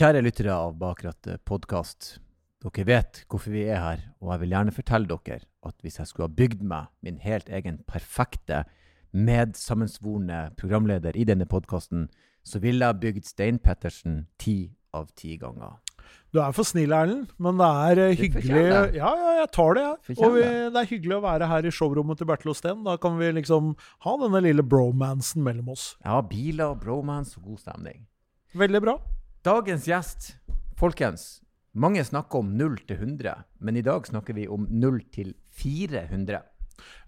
Kjære lyttere av Bakrattet podkast. Dere vet hvorfor vi er her, og jeg vil gjerne fortelle dere at hvis jeg skulle ha bygd meg min helt egen perfekte, medsammensvorne programleder i denne podkasten, så ville jeg bygd Stein Pettersen ti av ti ganger. Du er for snill, Erlend, men det er eh, Det hyggelig. Ja, ja, jeg tar det, jeg. Ja. Og vi, det. det er hyggelig å være her i showrommet til Bertil Osten. Da kan vi liksom ha denne lille bromansen mellom oss. Ja, biler, bromance og god stemning. Veldig bra. Dagens gjest, folkens. Mange snakker om 0 til 100, men i dag snakker vi om 0 til 400.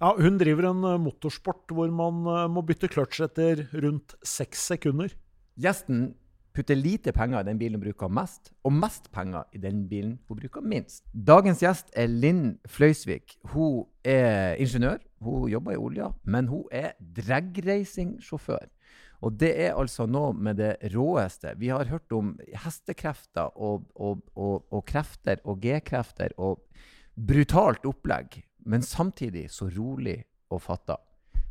Ja, hun driver en eh, motorsport hvor man eh, må bytte kløtsj etter rundt seks sekunder. Gjesten putter lite penger i den bilen hun bruker mest, og mest penger i den bilen hun bruker minst. Dagens gjest er Linn Fløysvik. Hun er ingeniør, hun jobber i olja, men hun er dragracing-sjåfør. Og det er altså noe med det råeste. Vi har hørt om hestekrefter og, og, og, og krefter og G-krefter og brutalt opplegg, men samtidig så rolig og fatta.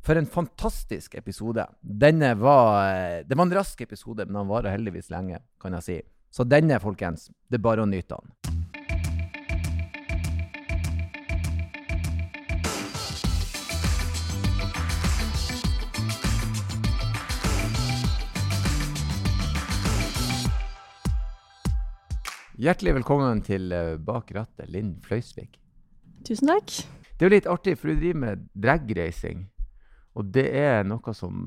For en fantastisk episode. Denne var, eh, det var en rask episode, men den varer heldigvis lenge, kan jeg si. Så denne, folkens, det er bare å nyte den. Hjertelig velkommen til eh, Bak rattet, Linn Fløysvik. Tusen takk. Det er jo litt artig, for du driver med dragracing. Og det er noe som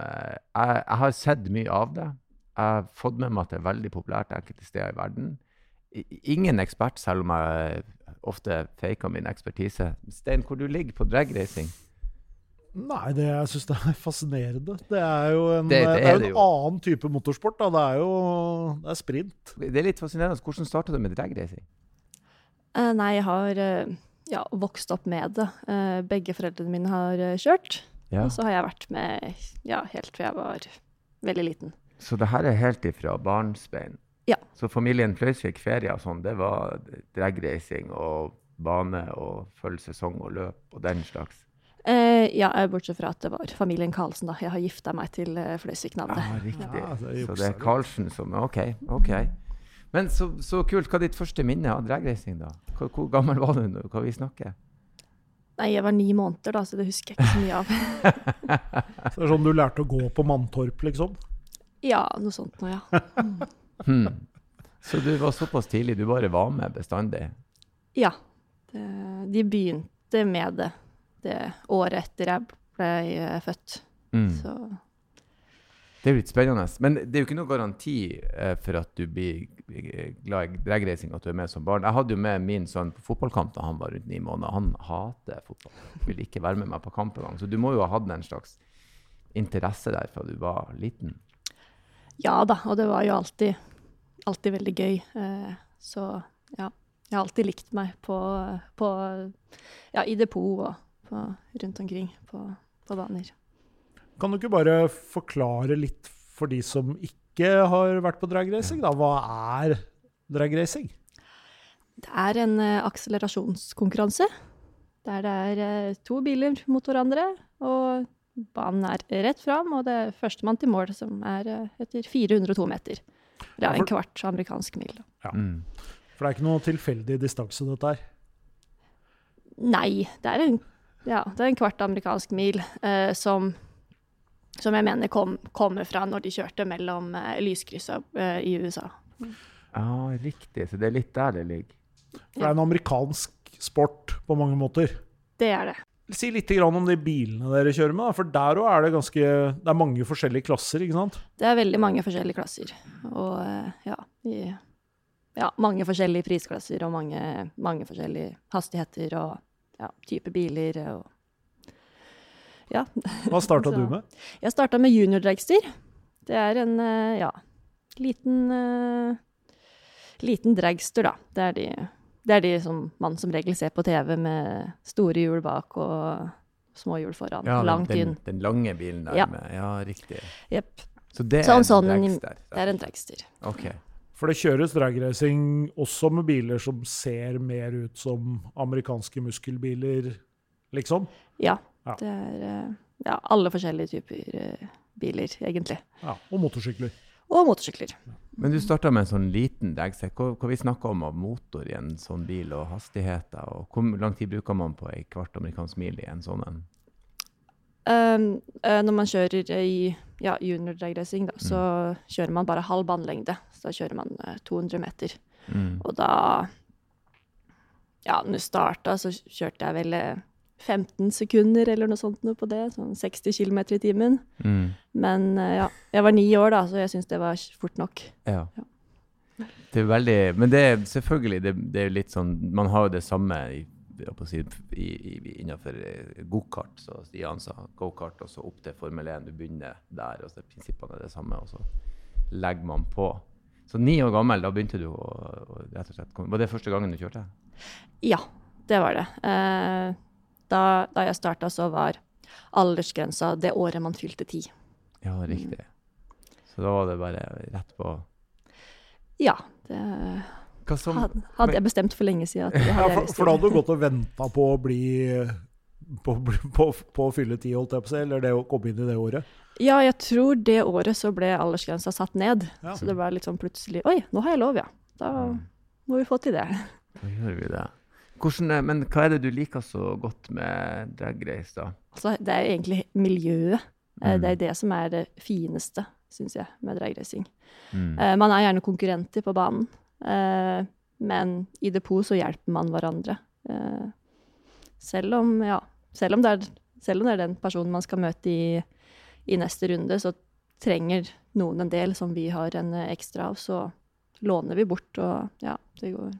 eh, jeg, jeg har sett mye av det. Jeg har fått med meg at det er veldig populært enkelte steder i verden. I- Ingen ekspert, selv om jeg ofte faker min ekspertise. Stein, hvor du ligger på dragracing? Nei, det, jeg syns det er fascinerende. Det er jo en, Det- det er er en jo. annen type motorsport. Da. Det er jo det er sprint. Det er litt fascinerende. Hvordan starta du med dragracing? Uh, nei, jeg har uh, ja, vokst opp med det. Uh, begge foreldrene mine har eh, kjørt. Ja. Og så har jeg vært med ja, helt fra jeg var veldig liten. Så det her er helt ifra barnsbein? Ja. Så familien Fløysvik ferie og sånn, det var dragracing og bane og følge sesong og løp og den slags? Eh, ja, eh, bortsett fra at det var familien Karlsen, da. Jeg har gifta meg til uh, Fløysvik-navnet. Ja, riktig. Ja, det er så det er. Karlsen som OK. ok. Men så, så kult. Hva er ditt første minne av dragreising, da? Hvor, hvor gammel var du nå? Hva vi snakker? Nei, jeg var ni måneder, da, så det husker jeg ikke så mye av. Så det er sånn du lærte å gå på Manntorp, liksom. ja, noe sånt nå, ja. Hmm. Så du var såpass tidlig, du bare var med bestandig? Ja. Det, de begynte med det det året etter jeg ble eh, født. Mm. Så Det er jo litt spennende. Men det er jo ikke noe garanti eh, for at du blir glad i dragracing, at du er med som barn. Jeg hadde jo med min sønn på fotballkamp da han var rundt ni måneder. Han hater fotball. Vil ikke være med meg på kamp engang. Så du må jo ha hatt en slags interesse der fra du var liten. Ja da, og det var jo alltid, alltid veldig gøy. Eh, så ja, jeg har alltid likt meg på, på ja, i depot og på, rundt omkring på, på baner. Kan du ikke bare forklare litt for de som ikke har vært på dragracing, da? Hva er dragracing? Det er en eh, akselerasjonskonkurranse der det er eh, to biler mot hverandre, og banen er rett fram, og det er førstemann til mål, som er eh, etter 402 meter. Det Ja, er en kvart amerikansk mil. Da. Ja. Mm. For det er ikke noe tilfeldig distanse, dette her. Nei, det er en, ja, det er en kvart amerikansk mil eh, som, som jeg mener kom, kommer fra når de kjørte mellom eh, lyskryssa eh, i USA. Ja, riktig. Så det er litt der det ligger. For det er en amerikansk sport på mange måter. Det er det. Si litt om de bilene dere kjører med, for der òg er det ganske Det er mange forskjellige klasser, ikke sant? Det er veldig mange forskjellige klasser. Og eh, ja, i, ja mange forskjellige prisklasser og mange, mange forskjellige hastigheter og ja, type biler og Ja. Hva starta du med? Jeg starta med junior dragster. Det er en eh, ja, liten eh, liten dragster, da. Det er de, det er de som man som regel ser på TV med store hjul bak og små hjul foran. Ja, den- langt den, inn. Den lange bilen der Ja. med Ja, riktig. Yep. Så det Sånn, er sånn, en dragster. Det er en dragster. OK. For det kjøres dragracing også med biler som ser mer ut som amerikanske muskelbiler, liksom? Ja. Ja. Det er eh, ja, alle forskjellige typer eh, biler, egentlig. Ja, Og motorsykler. Og motorsykler. Men du starta med en sånn liten dagsekk. Hva, hva vi snakker om av motor i en sånn bil, og hastigheter? og Hvor lang tid bruker man på ei kvart amerikansk mil i en sånn en? Um, eh, når man kjører i ja, junior dragracing, da, så kjører man bare halv banelengde. Så da kjører man eh, 200 meter. Mm. Og da Ja, når det starta, så kjørte jeg vel eh, 15 sekunder eller noe sånt noe på det. Sånn 60 km i timen. Mm. Men eh, ja, jeg var ni år da, så jeg syns det var fort nok. Ja. Ja. Det er veldig Men det er selvfølgelig det, det er litt sånn Man har jo det samme i, si, innenfor eh, gokart, så Stian sa. Gokart, og så opp til Formel 1. Du begynner der, og så er prinsippene det samme, og så legger man på. Så ni år gammel, da begynte du å, å rett og slett Var det første gangen du kjørte? Ja, det var det. Eh, da, da jeg starta, så var aldersgrensa det året man fylte ti. Ja, riktig. Så da var det bare rett på Ja, det som hadde, hadde jeg bestemt for lenge siden. Ja, for, for da hadde du gått og venta på å bli på, på, på å fylle ti, holdt jeg på å si, eller det å komme inn i det året? Ja, jeg tror det året så ble aldersgrensa satt ned. Ja. Så det var litt sånn plutselig Oi, nå har jeg lov, ja. Da må vi få til det. Da gjør vi det. Hvordan, er- men hva er det du liker så godt med drag race, da? Altså, det er jo egentlig miljøet. Eh, Mm. Det er det som er det fineste, syns jeg, med dragracing. Mm. Eh, man er gjerne konkurrenter på banen, eh, men i depot så hjelper man hverandre. Eh, selv om, ja, selv om, er, selv om det er den personen man skal møte i, i neste runde, så trenger noen en del som vi har en eh, ekstra av, så låner vi bort, og ja, det går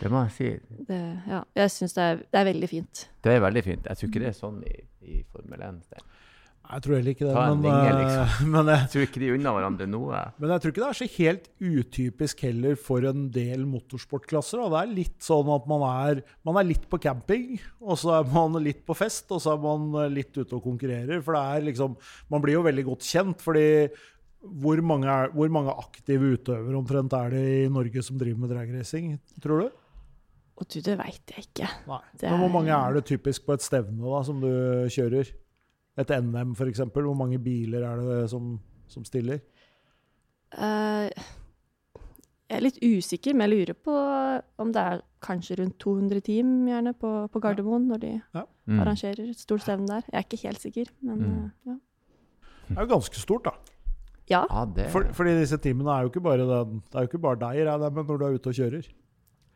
Det må jeg si. det, Ja, jeg syns det, det er veldig fint. Det er veldig fint. Jeg tror ikke det er sånn i, i Formel 1. Det. Jeg tror heller ikke det. Men, linje, eh, liksom. men, jeg, tror ikke de unna hverandre noe. men jeg tror ikke det er så helt utypisk heller for en del motorsportklasser. Og Det er litt sånn at man er, man er litt på camping, og så er man litt på fest, og så er man eh, litt ute og konkurrerer. For det er liksom Man blir jo veldig godt kjent, fordi hvor mange, er, hvor mange aktive utøvere omtrent er det i Norge som driver med dragracing, tror du? Og du, det veit jeg ikke. Nei. Det Men hvor er- mange er det typisk på et stevne da, som du kjører? Et NM f.eks. Hvor mange biler er det som, som stiller? Uh, jeg er litt usikker, men jeg lurer på om det er kanskje rundt 200 team gjerne på, på Gardermoen når de Mm. arrangerer et stort stevne der. Jeg er ikke helt sikker, men Mm. eh, ja. Det er jo ganske stort, da. ja. Ja, det For, fordi disse teamene er jo ikke bare, den, det er jo ikke bare deg regner jeg med, når du er ute og kjører.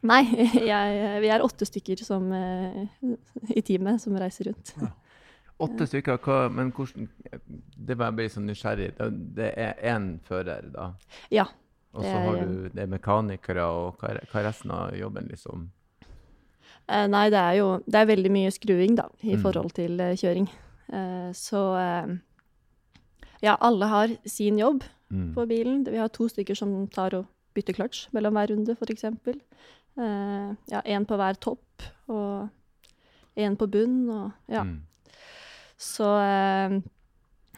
Nei, jeg, vi er åtte stykker som, eh, i teamet som reiser rundt. Åtte stykker, hva, men hvordan Det var jeg ble sånn nysgjerrig. Det, er én fører, da? Ja. Og så har du det er mekanikere, og hva er, er resten av jobben, liksom? Eh, nei, det er jo det er veldig mye skruing, da, i Mm. forhold til eh, kjøring. Eh, så eh, ja, alle har sin jobb. Mm. på bilen. Vi har to stykker som tar og bytter kløtsj mellom hver runde, f.eks. Eh, ja, én på hver topp og én på bunn. Og, ja. Mm. Så, eh,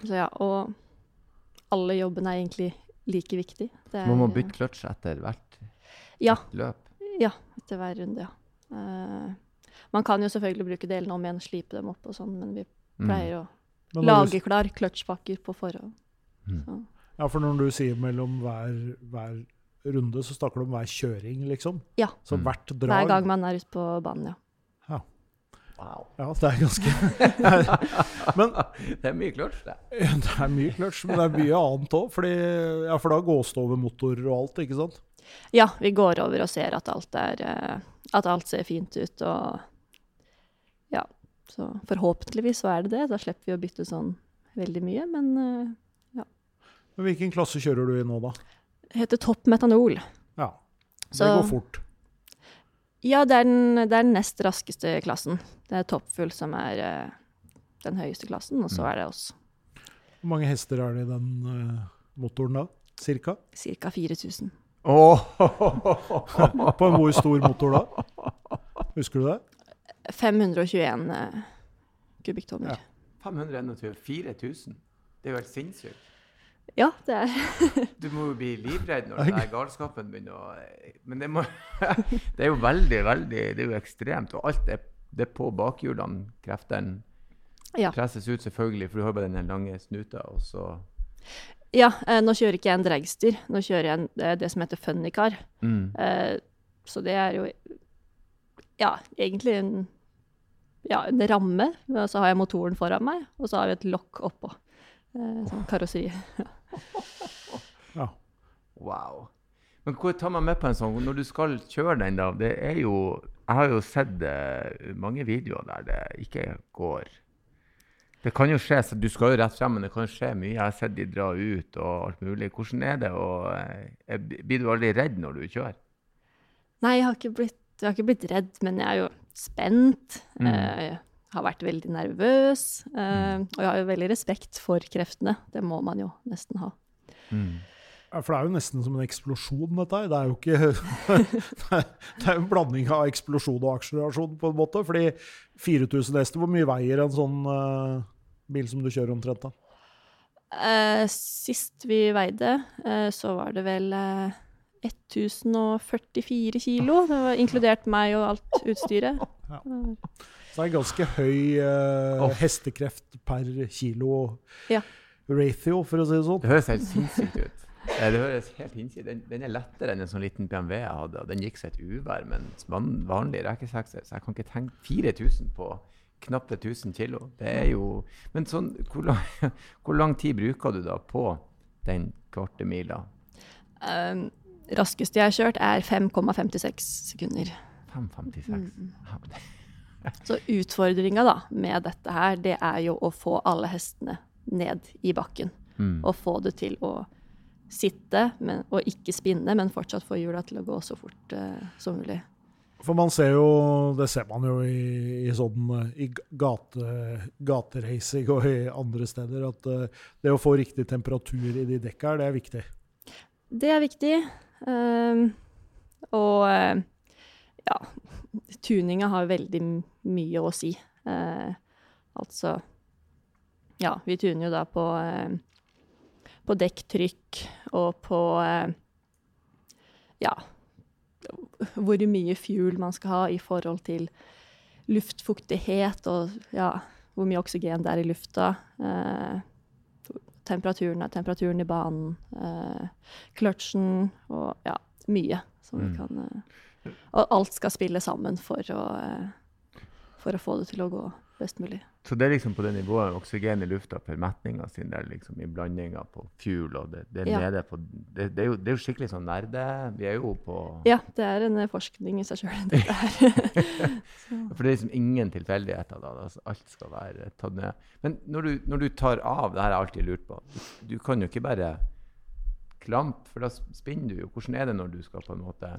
så ja, og alle jobbene er egentlig like viktig. Det Man må er- bytte kløtsj etter hvert Ja, løp. ja, etter hver runde, ja. Eh, man kan jo selvfølgelig bruke delene om igjen, slipe dem opp og sånn, men vi Mm. pleier å når du, lage klar kløtsjpakker på forhånd. Mm. Ja, for når du sier mellom hver, hver runde, så snakker du om hver kjøring, liksom? Ja. Så Mm. hvert drag Hver gang man er ute på banen, ja. Wow. Ja, det er ganske Men Det er mye clutch, det. det er mye clutch, men det er mye annet òg. Ja, for da gås det over motorer og alt, ikke sant? Ja, vi går over og ser at alt er eh, At alt ser fint ut og Ja. Så forhåpentligvis så er det det. Da slipper vi å bytte sånn veldig mye, men ja. Men hvilken klasse kjører du i nå, da? det heter topp metanol. Ja, det Så- går fort. Ja, det er den, det er den nest raskeste klassen. Det er toppfull som er uh, den høyeste klassen, og så Mm. er det oss. Hvor mange hester er det i den uh, motoren da? Cirka? Cirka 4000. På en hvor stor motor da? Husker du det? 521 uh, kubikktommer. Ja. 521 4000. Det er jo helt sinnssykt. Ja, det er Du må jo bli livredd når den galskapen begynner å Men det, må, det er jo veldig, veldig Det er jo ekstremt. Og alt er, det er på bakhjulene kreftene Ja. presses ut, selvfølgelig, for du har bare den lange snuta, og så Ja, eh, nå kjører ikke jeg en dragster. Nå kjører jeg en, det, det som heter funnycar. Mm. Eh, så det er jo ja, egentlig en, ja, en ramme. Og så har jeg motoren foran meg, og så har vi et lokk oppå. Eh, sånn karosseri. Ja. Wow. Men hvor tar man med på en sånn Når du skal kjøre den, da Det er jo Jeg har jo sett uh, mange videoer der det ikke går. Det kan jo skje, så Du skal jo rett frem, men det kan skje mye. Jeg har sett de dra ut og alt mulig. Hvordan er det? Og, uh, blir du aldri redd når du kjører? Nei, jeg har ikke blitt, jeg har ikke blitt redd, men jeg er jo spent. Mm. Eh, jeg har vært veldig nervøs. Eh, og jeg har jo veldig respekt for kreftene. Det må man jo nesten ha. Mm. Ja, For det er jo nesten som en eksplosjon, dette her. Det er jo ikke Det er jo en blanding av eksplosjon og akselerasjon, på en måte. Fordi 4000 hester, hvor mye veier en sånn uh, bil som du kjører omtrent, da? Eh, sist vi veide, eh, så var det vel eh, 1044 kilo. Det var inkludert meg og alt utstyret. Ja. Så det er ganske høy eh, oh. hestekreft per kilo Ja. ratio, for å si det sånn. Det høres helt sinnssykt ut. Det høres helt hinsides. Den, den er lettere enn en sånn liten BMW jeg hadde. og Den gikk seg et uvær, men van, vanlig rekesekser Så jeg kan ikke tenke 4000 på knappe 1000 kilo. Det er jo Men sånn, hvor lang, hvor lang tid bruker du da på den kvarte mila? Um, raskeste jeg har kjørt, er 5,56 sekunder. 5,56. Mm. Det- Så utfordringa da, med dette her, det er jo å få alle hestene ned i bakken. Mm. Og få det til å sitte men, og ikke spinne, men fortsatt få hjula til å gå så fort uh, som mulig. For man ser jo, det ser man jo i, i sånn eh, i gate, gateracing og i andre steder, at uh, det å få riktig temperatur i de dekka det er viktig. Det er viktig. ehm, og ja, tuninga har veldig mye å si. Eh, altså Ja, vi tuner jo da på, eh, på dekktrykk og på eh, Ja, hvor mye fuel man skal ha i forhold til luftfuktighet og ja, hvor mye oksygen det er i lufta. Eh, temperaturen er temperaturen i banen. Eh, kløtsjen og ja, mye som vi Mm. kan eh, Og alt skal spille sammen for å, eh, for å få det til å gå best mulig. Så det er liksom på det nivået oksygen i lufta for metninga sin, det er liksom i blandinga på fuel og det, det Ja. på det, det, er jo, det er jo skikkelig sånn nerde. Vi er jo på Ja, det er en eh, forskning i seg sjøl, dette her. For det er liksom ingen tilfeldigheter da. Altså, alt skal være tatt ned. Men når du, når du tar av, det her har jeg alltid lurt på, du, du kan jo ikke bare klampe, for da spinner du jo. Hvordan er det når du skal på en måte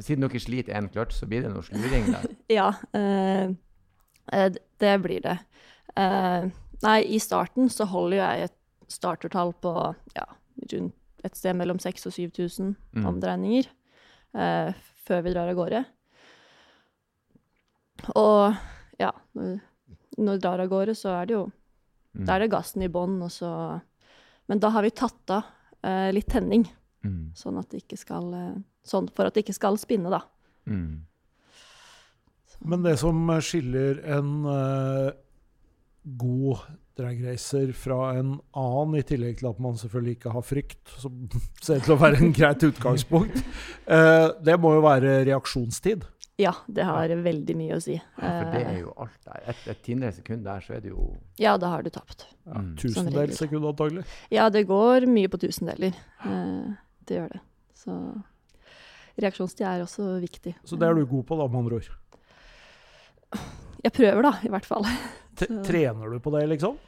Siden dere sliter én kløtsj, så blir det noe sluring der. Ja, eh, eh, det blir det. Eh, nei, i starten så holder jeg et startertall på ja, rundt et sted mellom 6000 og 7000 Mm. omdreininger eh, før vi drar av gårde. Og ja, når, når vi drar av gårde, så er det jo Mm. Da er det gassen i bånn, og så Men da har vi tatt av eh, litt tenning, Mm. sånn at ikke skal eh, Sånn for at det ikke skal spinne, da. Mm. Men det som skiller en uh, god dragracer fra en annen, i tillegg til at man selvfølgelig ikke har frykt, som ser ut til å være en greit utgangspunkt, uh, det må jo være reaksjonstid. Ja, det har veldig mye å si. Ja, for det er jo alt der. Et, et tiendedels sekund der, så er det jo Ja, da har du tapt. Ja, Mm. Tusendels sekund antagelig. Ja, det går mye på tusendeler. Eh, det gjør det. Så reaksjonstid er også viktig. Så det er du god på, da, med andre ord. Jeg prøver, da, i hvert fall. T trener du på det, liksom?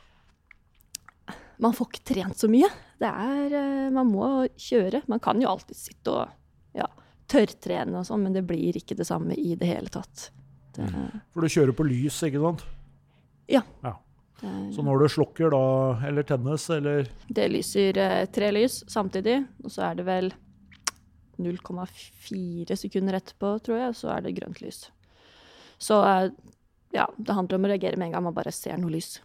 Man får ikke trent så mye. Det er eh, Man må kjøre. Man kan jo alltid sitte og ja, tørrtrene og sånn, men det blir ikke det samme i det hele tatt. Det, For du kjører på lys, ikke sant? Så når du slukker da, eller tennes, eller det lyser eh, tre lys samtidig, og så er det vel 0,4 sekunder etterpå, tror jeg, så er det grønt lys. Så eh, ja, det handler om å reagere med en gang man bare ser noe lys.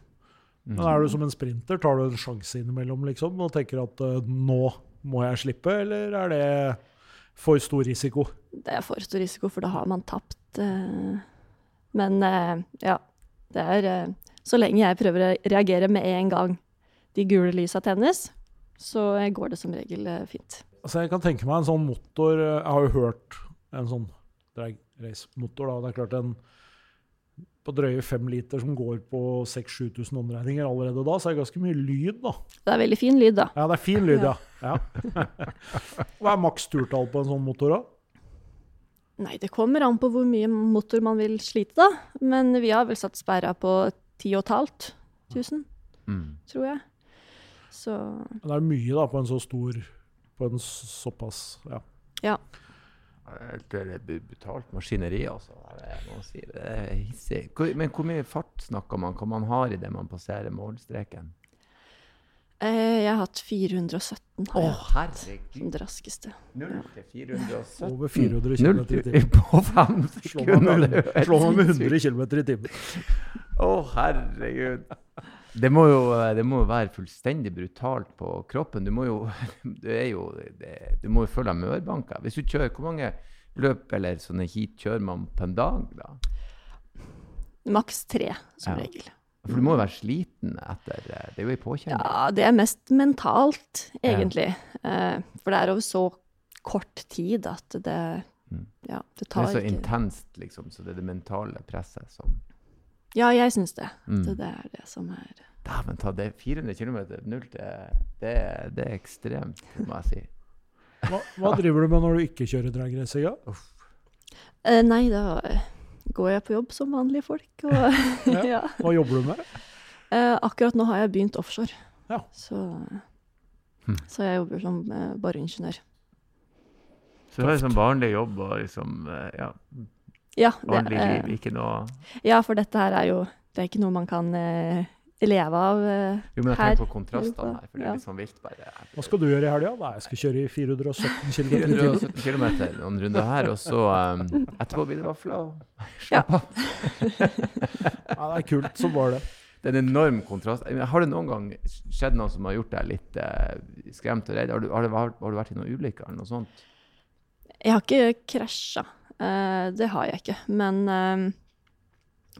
Men er du som en sprinter? Tar du en sjanse innimellom liksom, og tenker at eh, nå må jeg slippe, eller er det for stor risiko? Det er for stor risiko, for da har man tapt. Men ja, det er Så lenge jeg prøver å reagere med en gang de gule lysa tennes, så går det som regel eh, fint. Altså, jeg kan tenke meg en sånn motor eh, Jeg har jo hørt en sånn drag race-motor. da, Det er klart en på drøye fem liter som går på 6000-7000 omregninger allerede da, så er det ganske mye lyd, da. Det er veldig fin lyd, da. Ja, det er fin lyd, ja. ja. Hva er maks turtall på en sånn motor, da? Nei, det kommer an på hvor mye motor man vil slite, da. Men vi har vel satt sperra på 10 500, Mm. tror jeg. Så Det er mye da på en så stor På en såpass Ja. ja. Det er brutalt maskineri, altså. Jeg si det er hissig. Men hvor mye fart snakker man? Hva man har idet man passerer målstreken? Eh, jeg har hatt 417 har Å, som herregud! det raskeste. 0 til 417. Over 400 km i timen. På fem sekunder! er slå meg med sinnssykt. 100 km i timen. Å, herregud. Det må jo det må jo være fullstendig brutalt på kroppen. Du må jo du er jo det, Du må jo føle deg mørbanka. Hvis du kjører, hvor mange løp eller sånne heat kjører man på en dag, da? Maks tre, som Ja. regel. For du må jo være sliten etter eh, Det er jo ei påkjenning. Ja, det er mest mentalt, egentlig. Ja. for det er over så kort tid at det Mm. Ja, det tar ikke Det er så ikke intenst, liksom, så det er det mentale presset som Ja, jeg syns det. Mm. Det er det som er Dæven ta, det er 400 km, null til det, det er ekstremt, må jeg si. Hva, hva driver du med når du ikke kjører dragracing? Ja? Eh, Nei, da eh, går jeg på jobb som vanlige folk. Og, Ja. ja. Hva jobber du med? Eh, akkurat nå har jeg begynt offshore. Ja. Så, Hm. så jeg jobber som eh, boreingeniør. Så det er liksom vanlig jobb og liksom eh, ja, Ja, det, vanlig liv, ikke noe ja, for dette her er jo Det er ikke noe man kan eh, leve av eh, Jo, men jeg her. tenker på kontrastene her, for det er litt sånn vilt bare. Hva skal du gjøre i helga? Nei, jeg skal kjøre i 417 km i 417 km noen runder her, og så um, etterpå blir det vafler og Ja. slapp av. Ja, det er kult Sånn var det. Det er en enorm kontrast. Har det noen gang skjedd noe som har gjort deg litt eh, skremt og redd? Har du, har, du, har, har du vært i noen ulykker eller noe sånt? Jeg har ikke krasja. Uh, det har jeg ikke. Men eh,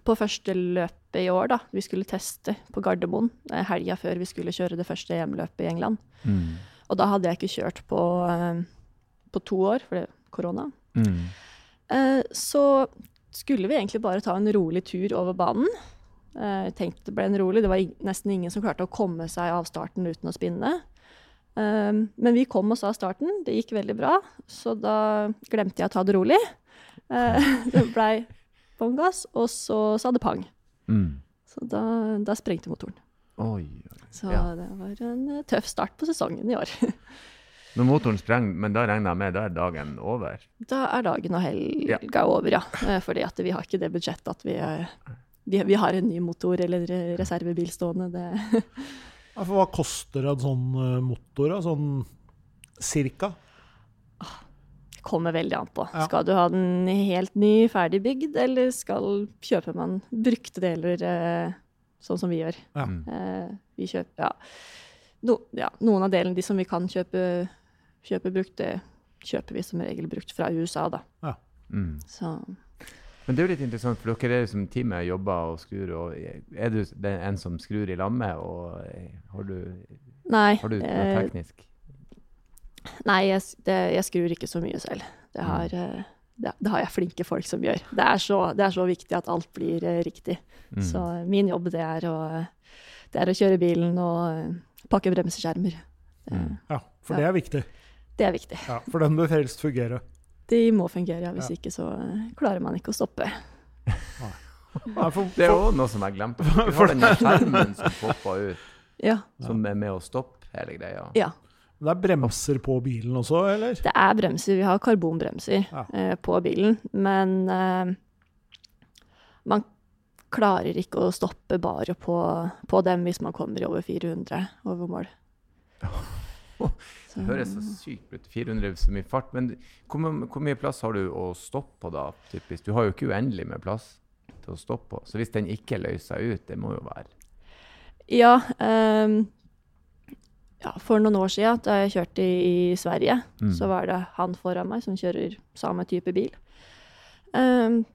på første løpet i år, da, vi skulle teste på Gardermoen eh, helga før vi skulle kjøre det første EM-løpet i England. Mm. Og da hadde jeg ikke kjørt på, eh, på to år, for det er korona. Mm. Eh, så skulle vi egentlig bare ta en rolig tur over banen. Jeg tenkte det ble en rolig. Det var nesten ingen som klarte å komme seg av starten uten å spinne. Men vi kom oss av starten. Det gikk veldig bra, så da glemte jeg å ta det rolig. Det blei bånn gass, og så sa det pang. Mm. Så da, da sprengte motoren. Oi, oi. Så Ja. det var en eh, tøff start på sesongen i år. Når motoren sprenger, men da regner jeg med da er dagen over? Da er dagen og Ja. over, ja. Eh, Fordi vi har ikke det budsjettet at vi, eh, vi, vi har en ny motor eller reservebil stående. Det. Ja, for hva koster en sånn motor? da? Sånn cirka? Kommer veldig an på. Ja. Skal du ha den helt ny, ferdig bygd, eller skal kjøper man brukte deler eh, sånn som vi gjør? Ja. Mm. Eh, vi kjøper, ja. No, ja. Noen av delene, de som vi kan kjøpe, kjøpe brukt, det kjøper vi som regel brukt fra USA, da. Mm. Så Men det er jo litt interessant, for dere er som teamet jobber og skrur. og Er du den en som skrur i lammet, og eh, har du, Nei. har du noe eh, teknisk? Nei, jeg, det, jeg skrur ikke så mye selv. Mm. Det har, eh, det, det har jeg flinke folk som gjør. Det er så, det er så viktig at alt blir eh, riktig. Mm. Så min jobb det er å, det er å kjøre bilen og eh, pakke bremseskjermer. Mm. Ja, for det er viktig. det er viktig. Ja, for den bør helst fungere. De må fungere, ja. Hvis Ja. ikke så eh, klarer man ikke å stoppe. Nei, for, Det er for, òg noe som jeg glemte. Du har den skjermen som popper ut, Ja. som er med å stoppe hele greia. ja. Det er bremser på bilen også, eller? Det er bremser. Vi har karbonbremser Ja. eh, på bilen, men eh, man klarer ikke å stoppe bare på, på dem hvis man kommer i over 400 over mål. Det høres så sykt ut. 400 så mye fart. Men hvor, hvor mye plass har du å stoppe på da, typisk? Du har jo ikke uendelig med plass til å stoppe på. Så hvis den ikke løser seg ut, det må jo være Ja, ehm, ja, for noen år siden, da jeg kjørte i, Sverige, Mm. så var det han foran meg som kjører samme type bil. Um,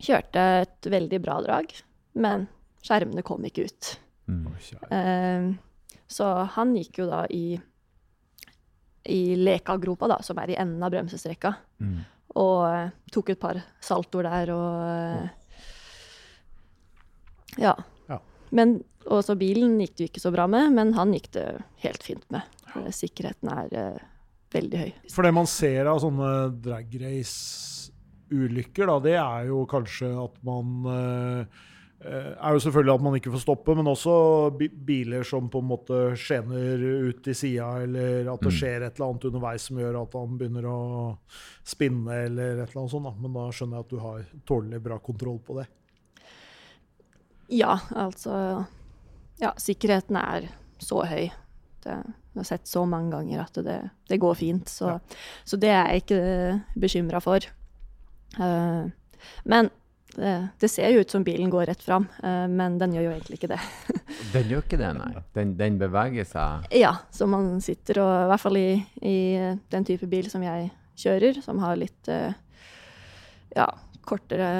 kjørte et veldig bra drag, men skjermene kom ikke ut. mm. Um. Så han gikk jo da i, i Leka-gropa, da, som er i enden av bremsestrekka. Mm. Og uh, tok et par saltoer der og eh, Ja. Ja. Men også bilen gikk det jo ikke så bra med, men han gikk det helt fint med. Eh, Sikkerheten er uh, veldig høy. For det man ser av sånne drag race-ulykker, det er jo kanskje at man eh, er jo selvfølgelig at man ikke får stoppe, men også biler som på en måte skjener ut i sida, eller at det Mm. skjer et eller annet underveis som gjør at han begynner å spinne, eller et eller annet sånt. Da. Men da skjønner jeg at du har tålelig bra kontroll på det. Ja, altså Ja, sikkerheten er så høy. Det, jeg har sett så mange ganger at det, det går fint. Så, Ja. så det er jeg ikke bekymra for. Uh, men det, det ser jo ut som bilen går rett fram, uh, men den gjør jo egentlig ikke det. Den gjør ikke det, nei. Den, den beveger seg Ja, så man sitter og I hvert fall i, i den type bil som jeg kjører, som har litt uh, ja, kortere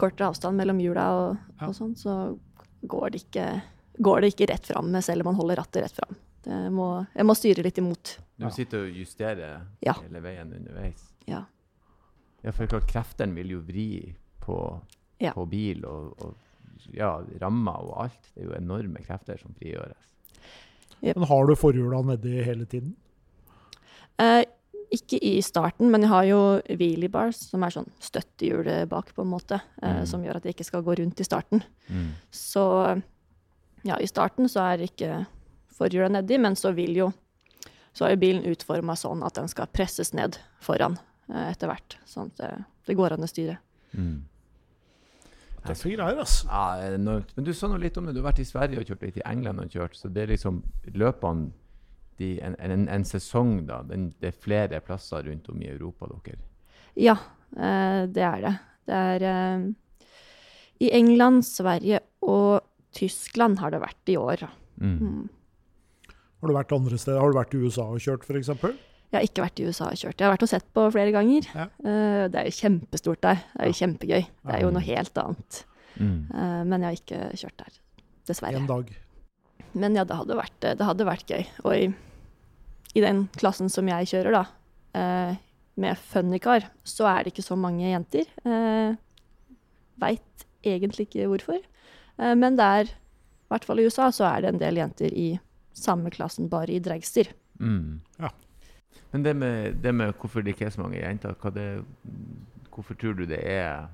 kortere avstand mellom hjula og, Ja. og sånn, så går det ikke går det ikke rett fram, selv om man holder rattet rett fram. Det må, jeg må styre litt imot. Du sitter og justerer Ja. hele veien underveis. Ja. Ja, for klart, kreftene vil jo vri på, Ja. på bil og, og ja, rammer og alt. Det er jo enorme krefter som frigjøres. Men har du forhjula nedi hele tiden? Eh, ikke i starten, men jeg har jo wheelie bars, som er sånn støttehjulet bak, på en måte, eh, Mm. som gjør at jeg ikke skal gå rundt i starten. Mm. Så ja, i starten så er ikke forhjula nedi, men så vil jo så er jo bilen utforma sånn at den skal presses ned foran eh, etter hvert. Sånn at det, det går an å styre. Mm. Tøffe greier, altså. Ja. Men du sa noe litt om det. Du har vært i Sverige og kjørt litt i England og kjørt, så det er liksom løpene de, en, en, en sesong, da. Den, det er flere plasser rundt om i Europa, dere. Ja, eh, det er det. Det er eh, I England, Sverige og Tyskland har det vært i år. Mm. Mm. Har du vært andre steder? Har du vært i USA og kjørt, f.eks.? Jeg har ikke vært i USA og kjørt. Jeg har vært og sett på flere ganger. Ja. Eh, det er jo kjempestort der. Det er jo kjempegøy. Det er jo noe helt annet. Mm. Eh, men jeg har ikke kjørt der, dessverre. En dag. Men ja, det hadde vært, det hadde vært gøy. Og i, i den klassen som jeg kjører, da, eh, med funnycar, så er det ikke så mange jenter. Eh, Veit egentlig ikke hvorfor. Eh, men det er, i hvert fall i USA, så er det en del jenter i samme klassen, bare i dragster. Mm. Ja. Men det med, det med hvorfor det ikke er så mange jenter, hva det, hvorfor tror du det er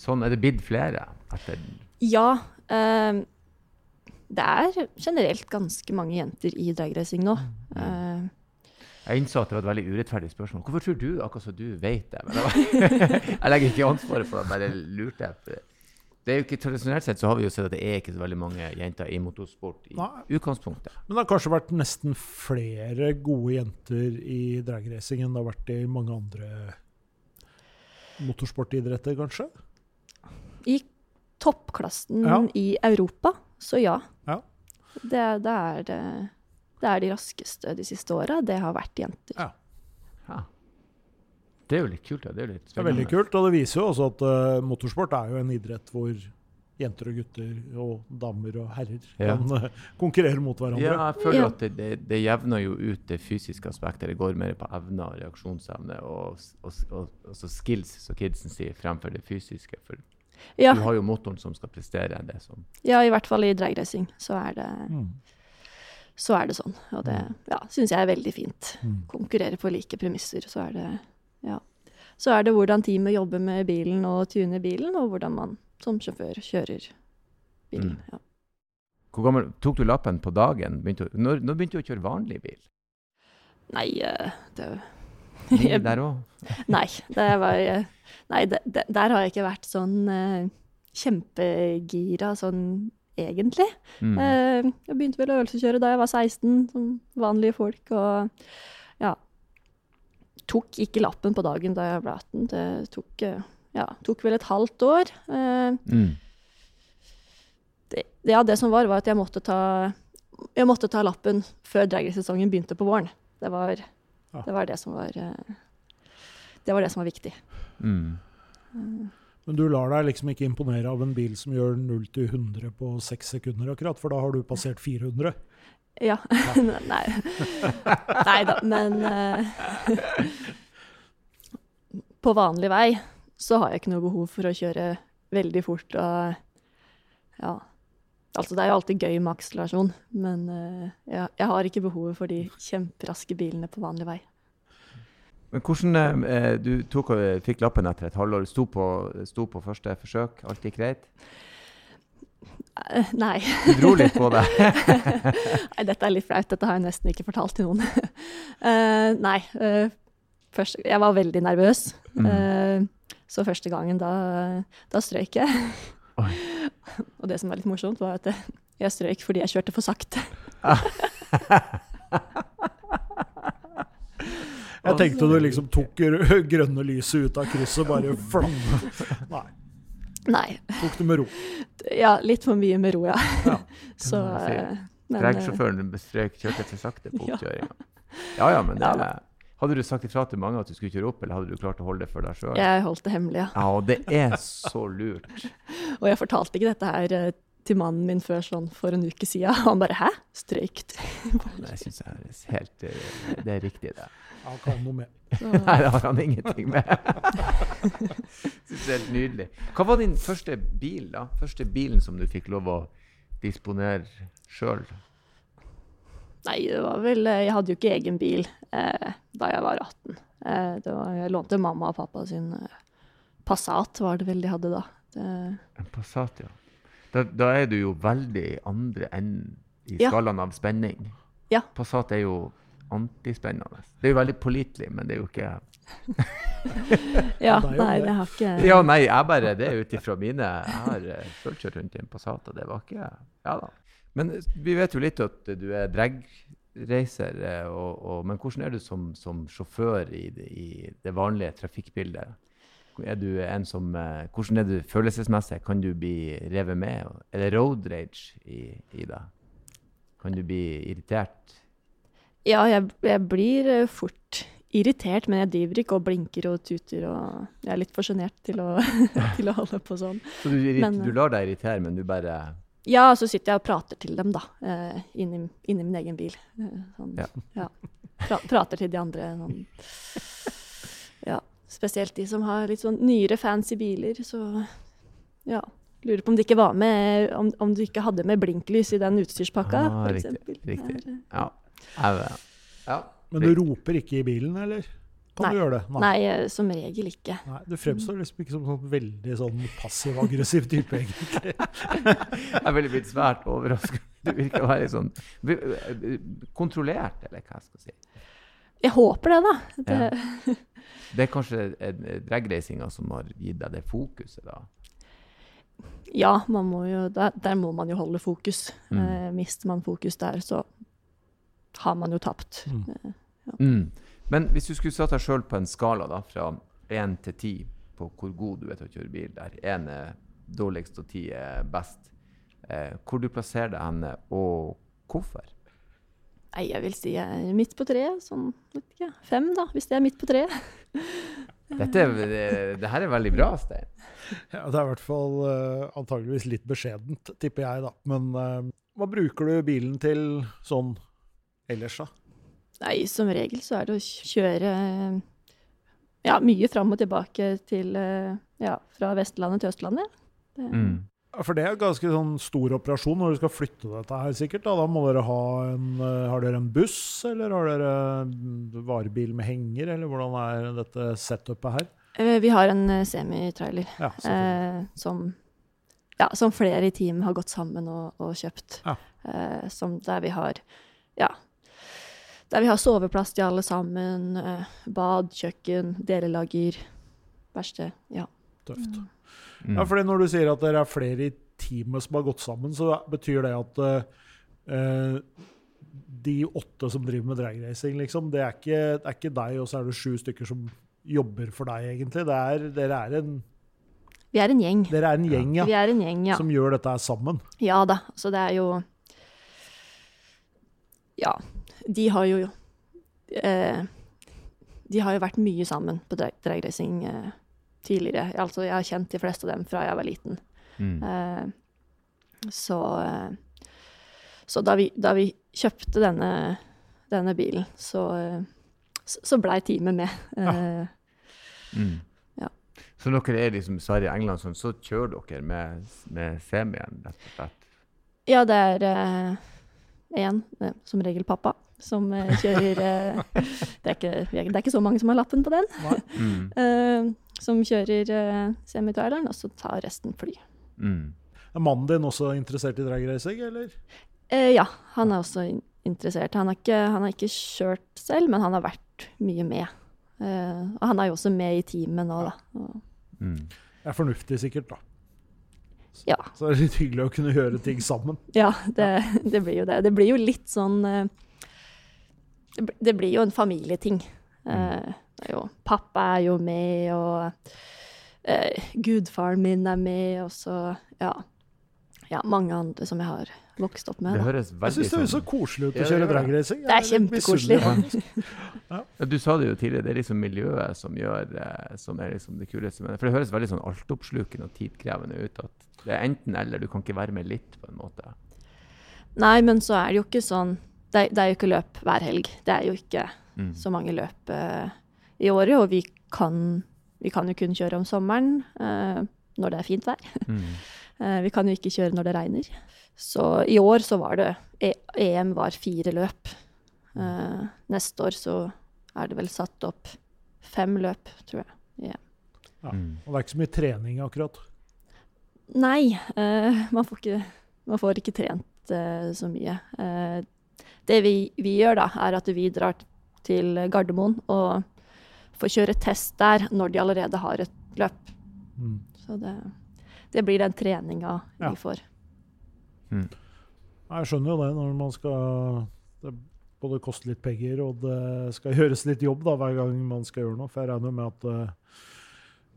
sånn? Er det blitt flere etter Ja. Eh, det er generelt ganske mange jenter i dragracing nå. Eh, Jeg innså at det var et veldig urettferdig spørsmål. Hvorfor tror du akkurat som du vet det? Men det var, jeg legger ikke ansvaret for det, bare lurte jeg. Det er jo ikke, tradisjonelt sett så har vi jo sett at det er ikke så veldig mange jenter i motorsport i Nei. utgangspunktet. Men det har kanskje vært nesten flere gode jenter i dragracing enn det har vært i mange andre motorsportidretter, kanskje? I toppklassen Ja. i Europa, så ja. Ja. Det, det, er, det, det er de raskeste de siste åra. Det har vært jenter. Ja. Ja. Det er jo litt kult. Ja. Det er litt Det er veldig kult, og det viser jo også at uh, motorsport er jo en idrett hvor jenter og gutter og damer og herrer Ja. kan uh, konkurrere mot hverandre. Ja, jeg føler Ja. at det, det, det jevner jo ut det fysiske aspektet. Det går mer på evner og reaksjonsevne og, og, og, og så skills, som kidsen sier, fremfor det fysiske. For Ja, du har jo motoren som skal prestere det som ja, i hvert fall i dragracing så er det, Mm. så er det sånn. Og det ja, syns jeg er veldig fint. Mm. Konkurrere på like premisser, så er det Ja. Så er det hvordan teamet jobber med bilen og tuner bilen, og hvordan man som sjåfør kjører bilen. Mm. Ja. Hvor gammel Tok du lappen på dagen? Begynte, når, når begynte du å kjøre vanlig bil? Nei, eh, det Ni der òg? Nei, det var eh, Nei, det, det, der har jeg ikke vært sånn uh, kjempegira sånn egentlig. Mm. Uh, jeg begynte vel å øvelseskjøre da jeg var 16, som vanlige folk, og ja Tok ikke lappen på dagen da jeg ble 18. Det tok, ja, tok vel et halvt år. Mm. det, ja, det som var, var at jeg måtte ta, jeg måtte ta lappen før dragracesesongen begynte på våren. Det var. Det var det som var eh, Det var det som var viktig. Mm. Men du lar deg liksom ikke imponere av en bil som gjør 0 til 100 på 6 sekunder, akkurat, for da har du passert 400. Ja. Nei. Nei da, men uh, På vanlig vei så har jeg ikke noe behov for å kjøre veldig fort og Ja. Altså, det er jo alltid gøy med akselerasjon, men uh, jeg, jeg har ikke behovet for de kjemperaske bilene på vanlig vei. Men hvordan eh, Du tok, og fikk lappen etter et halvår. Sto på, sto på første forsøk. Alt gikk greit? Eh, Nei. Du dro litt på det. Nei, dette er litt flaut. Dette har jeg nesten ikke fortalt til noen. uh, nei. Uh, først, jeg var veldig nervøs. Mm. Uh, så første gangen, da, da strøyk jeg. Og det som var litt morsomt, var at jeg strøyk fordi jeg kjørte for sakte. Jeg tenkte du liksom tok grønne lyset ut av krysset, bare flam. Nei, Nei. tok det med ro. Ja, litt for mye med ro, ja. Ja. Så eh, men, eh, bestrøk, kjørte for sakte på oppkjøringa. Ja ja, men det da. Hadde du sagt ifra til mange at du skulle kjøre opp, eller hadde du klart å holde det for deg sjøl? jeg holdt det hemmelig, ja. Ja, og det er så lurt. Og jeg fortalte ikke dette her eh, til mannen min før sånn for en uke siden. Han bare 'hæ? Strøykt?' Det syns jeg er helt eh, Det er riktig, det. Ja, kan noe med. Nei, det har han ingenting med. synes det er helt nydelig. Hva var din første bil, da? Første bilen som du fikk lov å disponere sjøl? Nei, det var vel eh, Jeg hadde jo ikke egen bil eh, da jeg var 18. Eh, det var, jeg lånte mamma og pappa sin eh, Passat, var det vel de hadde da. Det, En Passat, ja. Da, da er du jo veldig andre enden i Ja. skalaen av spenning. Ja. Passat er jo antispennende. Det er jo veldig pålitelig, men det er jo ikke ja, nei, det. har ikke Ja, nei, jeg bare Det er ut ifra mine Jeg har uh, sjøl kjørt rundt i en Passat, og det var ikke Ja da. Men eh, vi vet jo litt at du er dragreiser, eh, men hvordan er du som, som sjåfør i i det vanlige trafikkbildet? Er du en som, eh, hvordan er du følelsesmessig? Kan du bli revet med? Er det road rage i, i deg? Kan du bli irritert? Ja, jeg, jeg blir fort irritert, men jeg driver ikke og blinker og tuter og Jeg er litt for sjenert til, til å holde på sånn. Så du, Men, du lar deg irritere, men du bare Ja, så sitter jeg og prater til dem, da. Eh, inni, inni min egen bil. Eh, sånn, Ja. ja. Pra, prater til de andre sånn Ja. Spesielt de som har litt sånn nyere, fancy biler, så ja. Lurer på om det ikke var med Om, om du ikke hadde med blinklys i den utstyrspakka, Ah, for riktig, riktig. Er, eh, Ja. Ja. Men du roper ikke i bilen, eller? Kan du Nei. gjøre det? Nei, Nei, som regel ikke. Nei, Du fremstår liksom ikke som sånn veldig sånn passiv-aggressiv type, egentlig. Jeg ville blitt svært overrasket. Du virker å være sånn kontrollert, eller hva jeg skal si. Jeg håper det, da. Det, Ja. Det er kanskje eh, som har gitt deg det fokuset, da. Ja, man må jo, der, der må man jo holde fokus. Mm. Eh, mister man fokus der, så har man jo tapt. Mm. Ja. Mm. Men hvis du skulle satt deg sjøl på en skala da, fra én til ti på hvor god du er til å kjøre bil, der én er dårligst og ti er best, eh, hvor du plasserer deg henne, og hvorfor? Nei, jeg vil si jeg er midt på treet. Sånn vet ikke, fem, da, hvis det er midt på treet. Dette, er- det, det her er veldig bra, Stein. Ja, det er i hvert fall uh, antageligvis litt beskjedent, tipper jeg, da. Men uh, hva bruker du bilen til sånn ellers, da? Nei, som regel så er det å kjøre eh, ja, mye fram og tilbake til eh, ja, fra Vestlandet til Østlandet. Det, Mm. For det er en ganske sånn stor operasjon når du skal flytte dette her, sikkert. Da, da må dere ha en eh, Har dere en buss, eller har dere mm, varebil med henger, eller hvordan er dette setupet her? Eh, Vi har en semitrailer Ja, eh, som, ja, som flere i teamet har gått sammen og, og kjøpt. Ja. Eh, som der vi har ja, der vi har soveplass til alle sammen, eh, bad, kjøkken, delelager, verksted. Ja. Tøft. Mm. Ja, fordi når du sier at dere er flere i teamet som har gått sammen, så betyr det at uh, de åtte som driver med dragracing, liksom, det er, ikke, det er ikke deg, og så er det sju stykker som jobber for deg, egentlig. Det er, dere, er en, Vi er en gjeng. dere er en gjeng, ja, Vi er en gjeng, ja. som gjør dette sammen. Ja da, så det er jo Ja, de har jo eh, De har jo vært mye sammen på drag- dragracing eh, tidligere. Altså, jeg har kjent de fleste av dem fra jeg var liten. Mm. Eh, så eh, så da, vi, da vi kjøpte denne, denne bilen, så, eh, så, blei teamet med. Eh, Mm. Ja. Så når dere er liksom Sverige og England, sånn, så kjører dere med, med semien, rett og slett? ja, det er én, som regel pappa, som eh, kjører eh, det, er ikke, det er ikke så mange som har lappen på den. Mm. eh, som kjører uh, semitraileren, og så tar resten fly. Mm. Er mannen din også interessert i dragracing, eller? Eh, ja, han er også interessert. Han har, ikke, han har ikke kjørt selv, men han har vært mye med. Eh, og han er jo også med i teamet nå, da. Og, Mm. Det er fornuftig sikkert, da. Ja. Så det er litt hyggelig å kunne gjøre ting sammen. Ja, det, det blir jo det. Det blir jo litt sånn eh, Det, blir jo en familieting. Eh, er jo, pappa er jo med, og eh, gudfaren min er med, og så ja, ja, mange andre som jeg har vokst opp med. Det høres Jeg syns det høres så koselig ut å kjøre dragracing. Det er kjempekoselig. Ja, Du sa det jo tidligere, det er liksom miljøet som gjør eh, som er liksom det kuleste med det. For det høres veldig sånn altoppslukende og tidkrevende ut. at Det er enten eller, du kan ikke være med litt, på en måte. Nei, men så er det jo ikke sånn Det, det er jo ikke løp hver helg. Det er jo ikke Mm. så mange løp uh, i året, og vi kan, vi kan jo kun kjøre om sommeren Uh, når det er fint vær. Mm. Eh, vi kan jo ikke kjøre når det regner. Så i år så var det e EM var fire løp. Uh, neste år så er det vel satt opp fem løp, tror jeg. Ja. Mm. Og det er ikke så mye trening akkurat. Nei, uh, man, får ikke, man får ikke trent uh, så mye. Eh, det vi, vi gjør da, er at vi drar til Gardermoen og får kjøre test der når de allerede har et løp. Mm. Så det, det blir den treninga Ja. vi får. Mm. Jeg skjønner jo det når man skal Det både koste litt penger, og det skal gjøres litt jobb da, hver gang man skal gjøre noe. For jeg regner med at uh,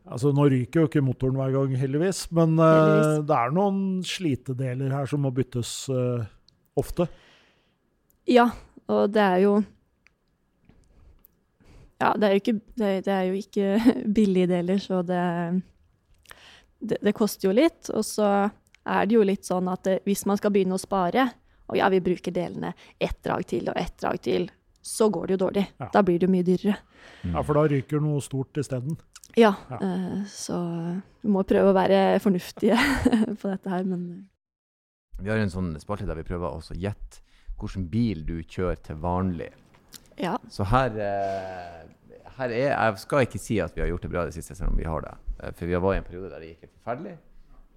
Altså, nå ryker jo ikke motoren hver gang, heldigvis. Men uh, Heldigvis. det er noen slitedeler her som må byttes uh, ofte. Ja, og det er jo Ja, det er jo ikke, det, det er jo ikke billige deler, så det, det Det koster jo litt. Og så er det jo litt sånn at eh, hvis man skal begynne å spare, og ja, vi bruker delene ett drag til og ett drag til, så går det jo dårlig. Ja. Da blir det jo mye dyrere. Mm. Ja, For da ryker noe stort isteden. Ja, Ja. eh, så vi må prøve å være fornuftige på dette her, men Vi har en sånn spalte der vi prøver å gjette hvilken bil du kjører til vanlig. ja. Så her, eh, her er Jeg skal ikke si at vi har gjort det bra i det siste, selv om vi har det. Eh, For vi var i en periode der det gikk helt forferdelig.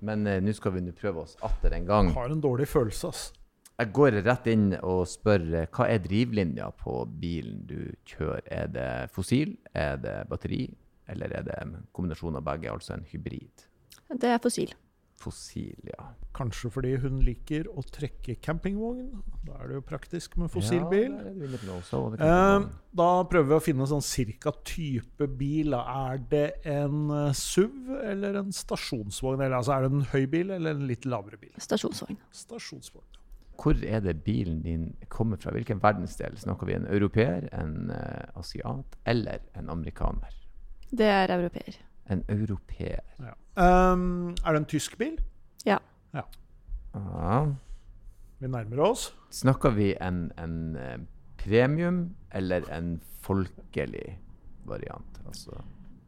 Men eh, nå skal vi nå prøve oss atter en gang. Jeg Har en dårlig følelse, ass. Jeg går rett inn og spør eh, hva er drivlinja på bilen du kjører? Er det fossil, er det batteri, eller er det en kombinasjon av begge, altså en hybrid? Det er fossil. Fossil, ja. Kanskje fordi hun liker å trekke campingvogn. Da er det jo praktisk med fossilbil. Ja, Eh, da prøver vi å finne sånn cirka type bil. Er det en eh, SUV eller en stasjonsvogn? Eller altså, er det en høy bil eller en litt lavere bil? Stasjonsvogn. Stasjonsvogn. Hvor er det bilen din kommer fra? Hvilken verdensdel? Snakker vi en europeer, en eh, asiat eller en amerikaner? Det er europeer. En europeer. Ja. Um, er det en tysk bil? Ja. Ja. Vi nærmer oss. Snakker vi en, en eh, premium eller en folkelig variant? Altså,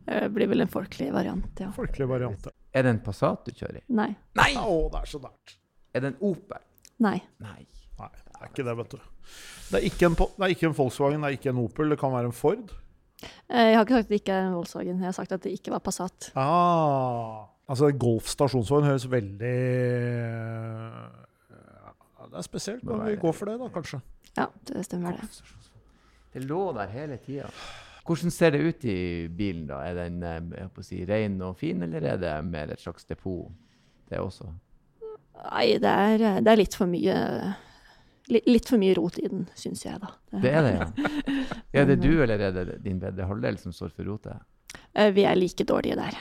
Det blir vel en folkelig variant, ja. Folkelig variant. er det en Passat du kjører i? Nei. Nei! Å, det er så nært. Er det en Opel? Nei. Nei. Nei, det er ikke det, vet du. Det er ikke en, det er ikke en Volkswagen, det er ikke en Opel, det kan være en Ford. Eh, Jeg har ikke sagt at det ikke er en Volkswagen, jeg har sagt at det ikke var Passat. Ah, altså Golf stasjonsvogn høres veldig ja, Det er spesielt, men vi går for det, da, kanskje. Ja, det stemmer det. Det lå der hele tida. Hvordan ser det ut i bilen, da? Er den eh, jeg holdt å si, ren og fin, eller er det mer et slags depot, det også? Nei, det er, det er litt for mye Litt for mye rot i den, syns jeg, da. Det er det, ja. Er det du, eller er det din bedre halvdel som står for rotet? Eh, Vi er like dårlige der.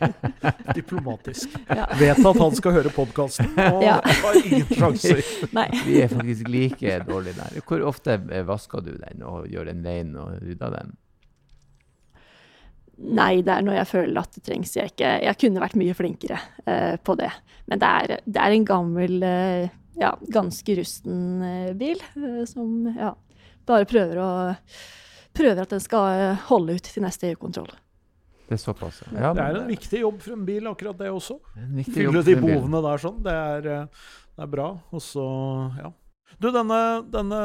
Diplomatisk. Ja. Vet at han skal høre podkasten, og Ja. har ingen sjanser. Nei. Vi er faktisk like dårlige der. Hvor ofte eh, vasker du den og gjør den rein og rydder den? Nei, det er når jeg føler at det trengs. Jeg, ikke, jeg kunne vært mye flinkere uh, på det. Men det er, det er en gammel, eh, ja, ganske rusten eh, bil eh, som ja, bare prøver å Prøver at den skal eh, holde ut til neste EU-kontroll. Det er såpass. Ja, Det er en viktig jobb for en bil, akkurat det også. Fylle de en behovene der sånn. Det er, det er bra. Og så, ja. Du, denne, denne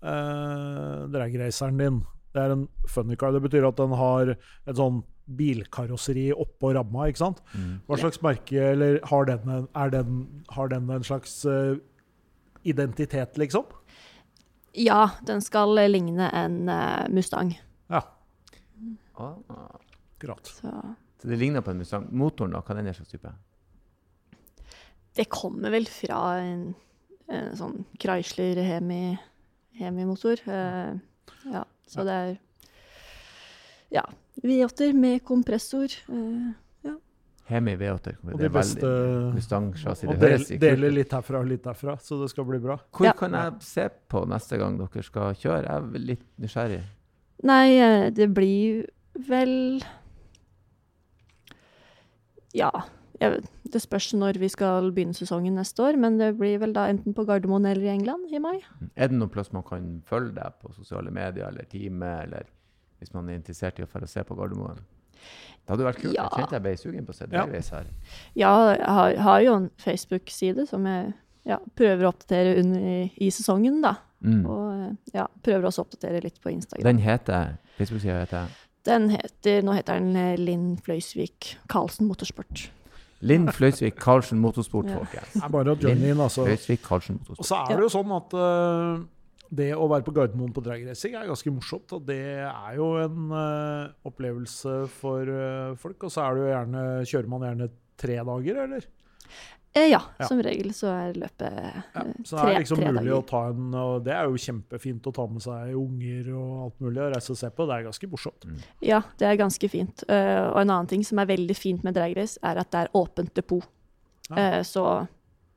eh, dragraceren din, det er en funny car. Det betyr at den har et sånn bilkarosseri oppå ramma, ikke sant? Mm. Hva slags merke, eller har den, en- er den, har den en slags uh, identitet, liksom? Ja, den skal ligne en uh, Mustang. Ja, Ah, akkurat. Så så det ligner på en Mustang. Motoren, da? Hva er den slags type? det kommer vel fra en, en sånn Chrysler Hemi, Hemi-motor. Eh, ja, så det er Ja. V8-er med kompressor. Eh, Hemi V8. Og Det de er beste veldig Mustang-chassis. Og del, deler litt herfra og litt derfra, så det skal bli bra. Hvor Ja. kan jeg se på neste gang dere skal kjøre? Jeg er litt nysgjerrig. nei, eh, det blir vel Ja. Jeg, vet- det spørs når vi skal begynne sesongen neste år, men det blir vel da enten på Gardermoen eller i England i mai. Er det noen plass man kan følge deg på sosiale medier eller time, eller hvis man er interessert i å få se på Gardermoen? Det hadde vært kult. Ja. Jeg kjente jeg ble sugen på å se deg reise her. Ja, jeg har, har jo en Facebook-side som jeg ja, prøver å oppdatere under i, i sesongen, da. Mm. Og ja, prøver også å oppdatere litt på Instagram. Den heter Facebook-sida heter Den heter, nå heter den eh, Linn Fløysvik Karlsen Motorsport. Linn Fløysvik Karlsen Motorsport, Ja. folkens. Det er bare å joine inn, altså. Fløysvik Karlsen Og så er det jo sånn at øh, det å være på Gardermoen på dragracing er ganske morsomt. Og det er jo en uh, opplevelse for uh, folk. Og så er det jo gjerne, kjører man gjerne tre dager, eller? Eh, ja, Ja. som regel så er løpet Ja, eh, så det tre, er liksom tre mulig å ta en Og det er jo kjempefint å ta med seg unger og alt mulig og reise og se på. Det er ganske morsomt. Ja, det er ganske fint. Uh, og en annen ting som er veldig fint med dragrace, er at det er åpent depot. Ja. Eh, så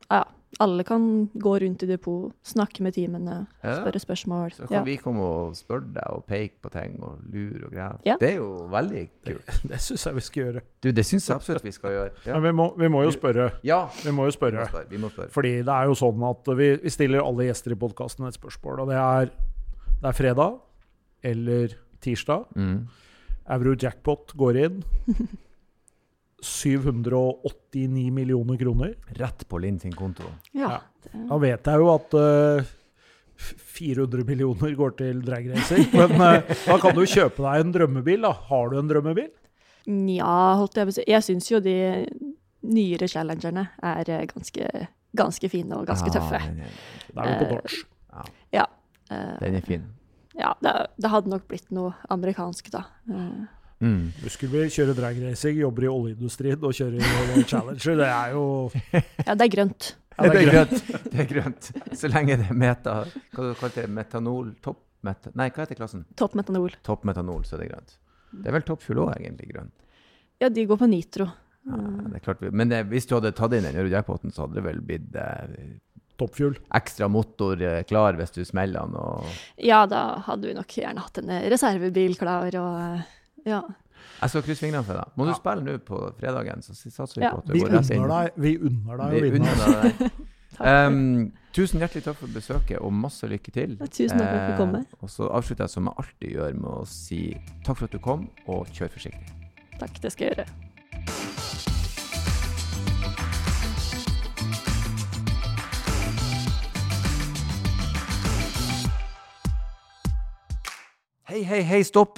ja, alle kan gå rundt i depot, snakke med teamene, Ja. spørre spørsmål. Så kan Ja. vi komme og spørre deg og peke på ting og lure og greier. Ja. Det er jo veldig kult. Det syns jeg vi skal gjøre. Du, det syns jeg absolutt vi skal gjøre. Ja, Men vi må, vi må jo spørre. ja. Vi må jo Vi må spørre. spørre. Vi må spørre. Fordi det er jo sånn at vi, vi stiller alle gjester i podkasten et spørsmål, og det er Det er fredag eller tirsdag. Mm. Euro-jackpot går inn. 789 millioner kroner. Rett på Linn sin konto. Ja, Ja. Da vet jeg jo at uh, 400 millioner går til dragracing, men uh, da kan du kjøpe deg en drømmebil. da. Har du en drømmebil? Nja, holdt jeg på å si. Jeg syns jo de nyere challengerne er eh, ganske, ganske fine og ganske Ja, tøffe. Da er vi på Eh, Ja. Eh, Den er fin. ja, det, det hadde nok blitt noe amerikansk, da. Eh, Mm. Muskelbil, kjører dragracing, jobber i oljeindustrien og kjører eh, Challenger. Det er jo ja, det er grønt. ja, det er grønt. Det er grønt. Så lenge det er meta Hva du kalte det? Metanol? Topp meta... Nei, hva heter klassen? Topp metanol. Topp metanol, så er det grønt. Det er vel toppfuel òg, egentlig, grønn. Ja, de går på nitro. Ja, det er klart. Men det, hvis du hadde tatt inn den jackpoten, så hadde det vel blitt eh, Toppfjul. ekstra motor eh, klar hvis du smeller den og Ja, da hadde vi nok gjerne hatt en eh, reservebil klar og eh, ja. Jeg skal krysse fingrene for deg. Må du Ja. spille nå på fredagen, så satser vi Ja. på at du Vi går rett inn. deg, vi unner deg å vinne. deg Um, tusen hjertelig takk for besøket, og masse lykke til. Ja, tusen takk for at komme. Eh, og så avslutter jeg som jeg alltid gjør, med å si takk for at du kom, og kjør forsiktig. Takk, det skal jeg gjøre. Hei, hei, hei, stopp!